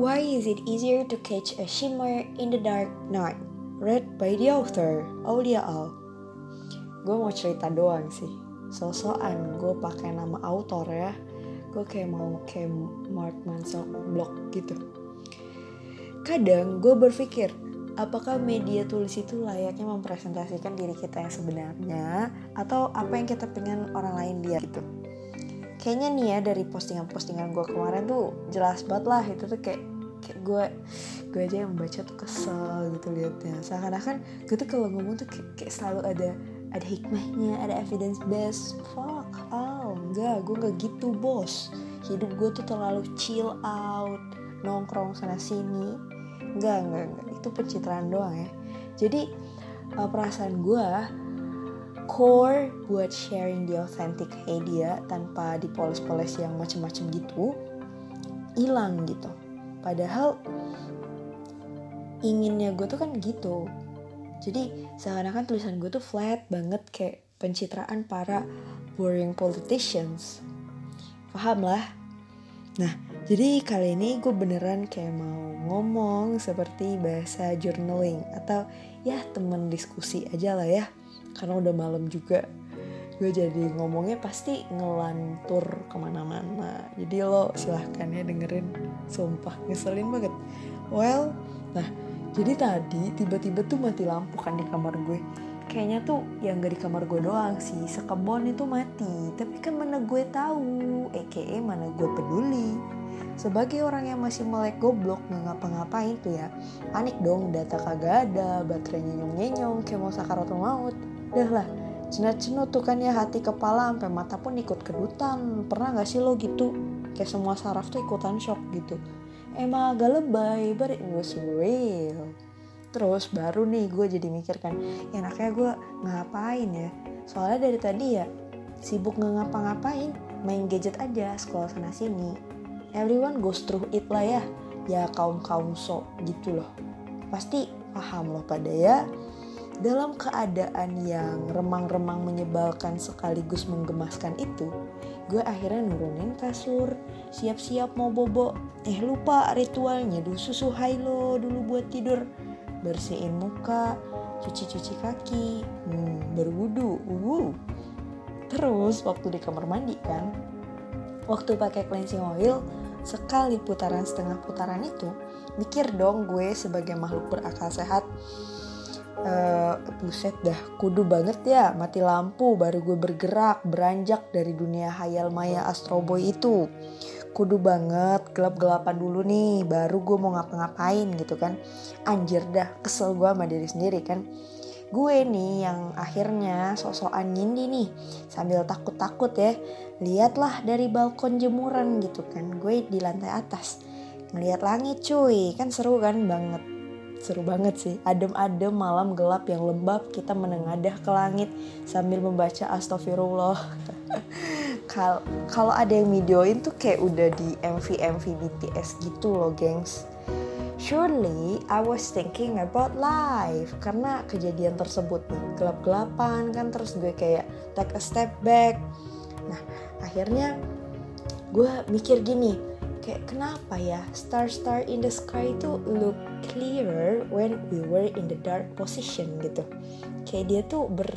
Why is it easier to catch a shimmer in the dark night? Read by the author, Aulia Al. Gue mau cerita doang sih. Sosokan gue pakai nama autor ya. Gue kayak mau kayak Mark Manson blog gitu. Kadang gue berpikir, apakah media tulis itu layaknya mempresentasikan diri kita yang sebenarnya atau apa yang kita pengen orang lain lihat gitu kayaknya nih ya dari postingan-postingan gue kemarin tuh jelas banget lah itu tuh kayak kayak gue gue aja yang baca tuh kesel gitu liatnya. Seakan-akan gue tuh kalau ngomong tuh kayak, kayak selalu ada ada hikmahnya ada evidence based fuck oh enggak gue nggak gitu bos. Hidup gue tuh terlalu chill out nongkrong sana sini. Enggak enggak enggak. Itu pencitraan doang ya. Jadi uh, perasaan gue core buat sharing the authentic idea tanpa dipoles-poles yang macem-macem gitu hilang gitu padahal inginnya gue tuh kan gitu. Jadi seakan-akan tulisan gue tuh flat banget kayak pencitraan para boring politicians. Paham lah. Nah jadi kali ini gue beneran kayak mau ngomong seperti bahasa journaling atau ya temen diskusi aja lah ya. Karena udah malam juga gue jadi ngomongnya pasti ngelantur ke mana-mana. Jadi lo silahkan ya dengerin. Sumpah ngeselin banget. Well nah jadi tadi tiba-tiba tuh mati lampu kan di kamar gue. Kayaknya tuh yang gak di kamar gue doang sih. Sekebon itu mati. Tapi kan mana gue tahu. Aka mana gue peduli. Sebagai orang yang masih melek goblok nggak ngapa-ngapain tuh ya. Panik dong data kagak ada baterainya nyong-nyenyong kayak mau sakaratul maut Dah lah, cenut-cenut tuh kan ya hati kepala sampai mata pun ikut kedutan. Pernah gak sih lo gitu? Kayak semua saraf tuh ikutan shock gitu. Emang agak lebay, but it was real. Terus baru nih gue jadi mikir kan, ya enaknya gue ngapain ya? Soalnya dari tadi ya sibuk nggak ngapa-ngapain, main gadget aja, sekolah sana sini. Everyone goes through it lah ya, ya kaum kaum so gitu loh. Pasti paham loh pada ya dalam keadaan yang remang-remang menyebalkan sekaligus menggemaskan itu, gue akhirnya nurunin kasur, siap-siap mau bobo. Eh lupa ritualnya dulu susu Hailo dulu buat tidur. Bersihin muka, cuci-cuci kaki, hmm, berwudu, uh. Terus waktu di kamar mandi kan, waktu pakai cleansing oil, sekali putaran setengah putaran itu, mikir dong gue sebagai makhluk berakal sehat, uh, buset dah kudu banget ya mati lampu baru gue bergerak beranjak dari dunia hayal maya Astro Boy itu. Kudu banget gelap-gelapan dulu nih baru gue mau ngapa-ngapain gitu kan. Anjir dah kesel gue sama diri sendiri kan. Gue nih yang akhirnya sosokan nyindi nih sambil takut-takut ya. Lihatlah dari balkon jemuran gitu kan gue di lantai atas. Ngeliat langit cuy kan seru kan banget seru banget sih. Adem-adem malam gelap yang lembab kita menengadah ke langit sambil membaca astagfirullah kalau ada yang videoin tuh kayak udah di MV MV BTS gitu loh gengs. Surely I was thinking about life. Karena kejadian tersebut nih gelap-gelapan kan terus gue kayak take a step back. Nah akhirnya gue mikir gini kayak kenapa ya? Star-star in the sky itu look clearer when we were in the dark position gitu. Kayak dia tuh ber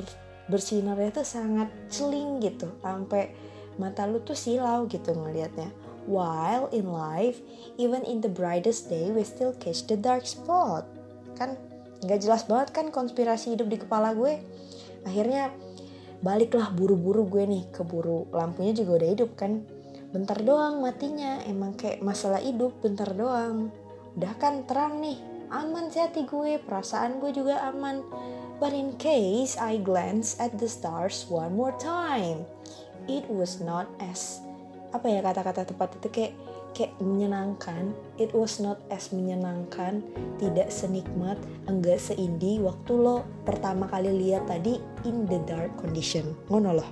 bersinarnya tuh sangat celing gitu. Sampai mata lu tuh silau gitu ngelihatnya. While in life even in the brightest day we still catch the dark spot. Kan nggak jelas banget kan konspirasi hidup di kepala gue. Akhirnya baliklah buru-buru gue nih keburu lampunya juga udah hidup kan bentar doang matinya. Emang kayak masalah hidup bentar doang. Udah kan terang nih. Aman sih hati gue perasaan gue juga aman. But in case I glance at the stars one more time it was not as apa ya kata-kata tepat itu kayak kayak menyenangkan. It was not as menyenangkan tidak senikmat enggak seindi waktu lo pertama kali lihat tadi in the dark condition. Ngono loh.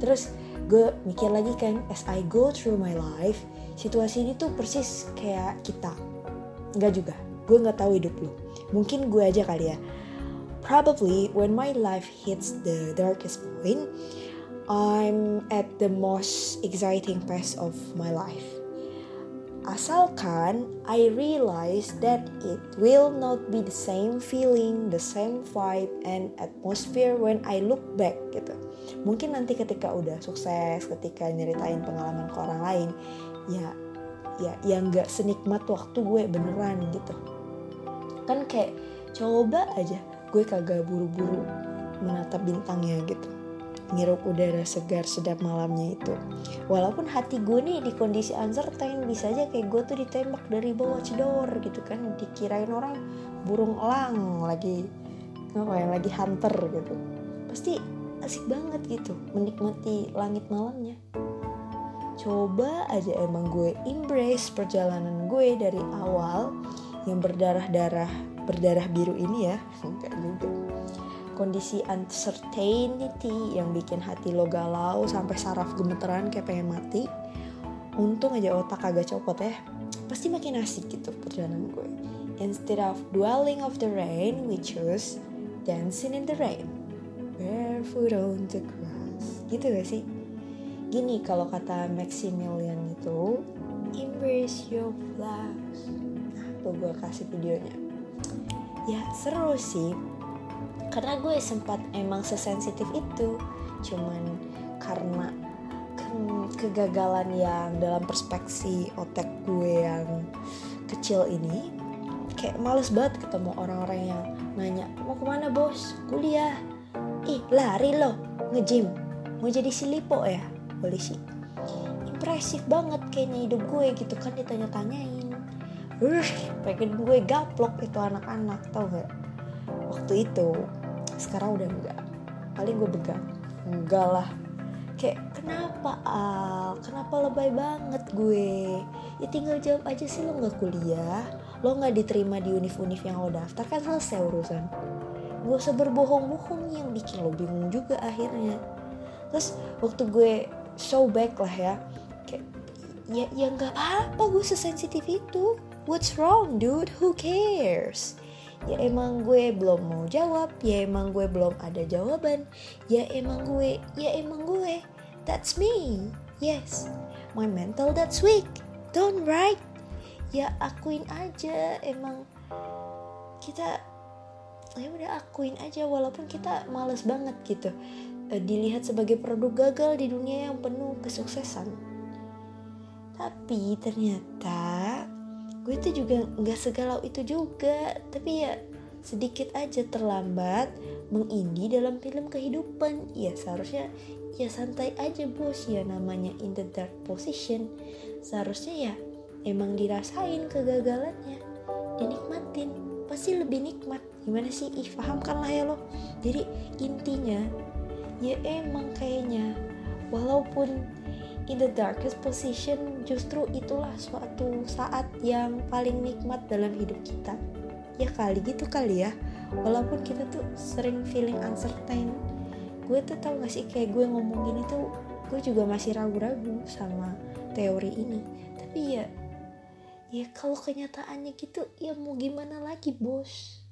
Terus gue mikir lagi kan as I go through my life situasi ini tuh persis kayak kita. Nggak juga. Gue nggak tahu hidup lo mungkin gue aja kali ya. Probably when my life hits the darkest point I'm at the most exciting phase of my life asalkan I realize that it will not be the same feeling, the same vibe and atmosphere when I look back gitu. Mungkin nanti ketika udah sukses, ketika nyeritain pengalaman ke orang lain, ya ya yang nggak senikmat waktu gue beneran gitu. Kan kayak coba aja gue kagak buru-buru menatap bintangnya gitu ngirup udara segar sedap malamnya itu. Walaupun hati gue nih di kondisi uncertain bisa aja kayak gue tuh ditembak dari bawah cedor gitu kan. Dikirain orang burung elang lagi apa yang lagi hunter gitu. Pasti asik banget gitu menikmati langit malamnya. Coba aja emang gue embrace perjalanan gue dari awal yang berdarah-darah berdarah biru ini ya. Enggak juga kondisi uncertainty yang bikin hati lo galau sampai saraf gemeteran kayak pengen mati untung aja otak agak copot ya. Pasti makin asik gitu perjalanan gue. Instead of dwelling of the rain we choose dancing in the rain. Barefoot on the grass. Gitu gak sih? Gini kalau kata Maximilian itu embrace your flaws. Nah tuh gue kasih videonya. Ya seru sih karena gue sempat emang sesensitif itu. Cuman karena kegagalan yang dalam perspeksi otak gue yang kecil ini kayak males banget ketemu orang-orang yang nanya mau ke mana bos? Kuliah? Ih lari loh ngejim mau jadi silipo ya? Polisi impresif banget kayaknya hidup gue gitu kan ditanya-tanyain. Uh, pengen gue gaplok itu anak-anak tau gak? Waktu itu sekarang udah enggak. Paling gue begang enggak lah. Kayak kenapa Al? Kenapa lebay banget gue? Ya tinggal jawab aja sih lo nggak kuliah lo nggak diterima di univ-univ yang lo daftar kan selesai urusan. Gak usah berbohong-bohong yang bikin lo bingung juga akhirnya. Terus waktu gue show back lah ya kayak ya ya nggak apa-apa gue sesensitif itu. What's wrong dude? Who cares ya emang gue belum mau jawab ya emang gue belum ada jawaban. Ya emang gue ya emang gue. That's me. Yes. My mental that's weak. Don't right ya akuin aja emang kita ya udah akuin aja walaupun kita males banget gitu. E, dilihat sebagai produk gagal di dunia yang penuh kesuksesan. Tapi ternyata gue tuh juga nggak segalau itu juga tapi ya sedikit aja terlambat mengindi dalam film kehidupan. Ya seharusnya ya santai aja bos. Ya namanya in the dark position. Seharusnya ya emang dirasain kegagalannya. Dinikmatin. Pasti lebih nikmat. Gimana sih? Ih paham kan lah ya lo. Jadi intinya ya emang kayaknya walaupun in the darkest position justru itulah suatu saat yang paling nikmat dalam hidup kita. Ya kali gitu kali ya. Walaupun kita tuh sering feeling uncertain. Gue tuh tau gak sih kayak gue ngomong gini tuh gue juga masih ragu-ragu sama teori ini. Tapi ya ya kalau kenyataannya gitu ya mau gimana lagi bos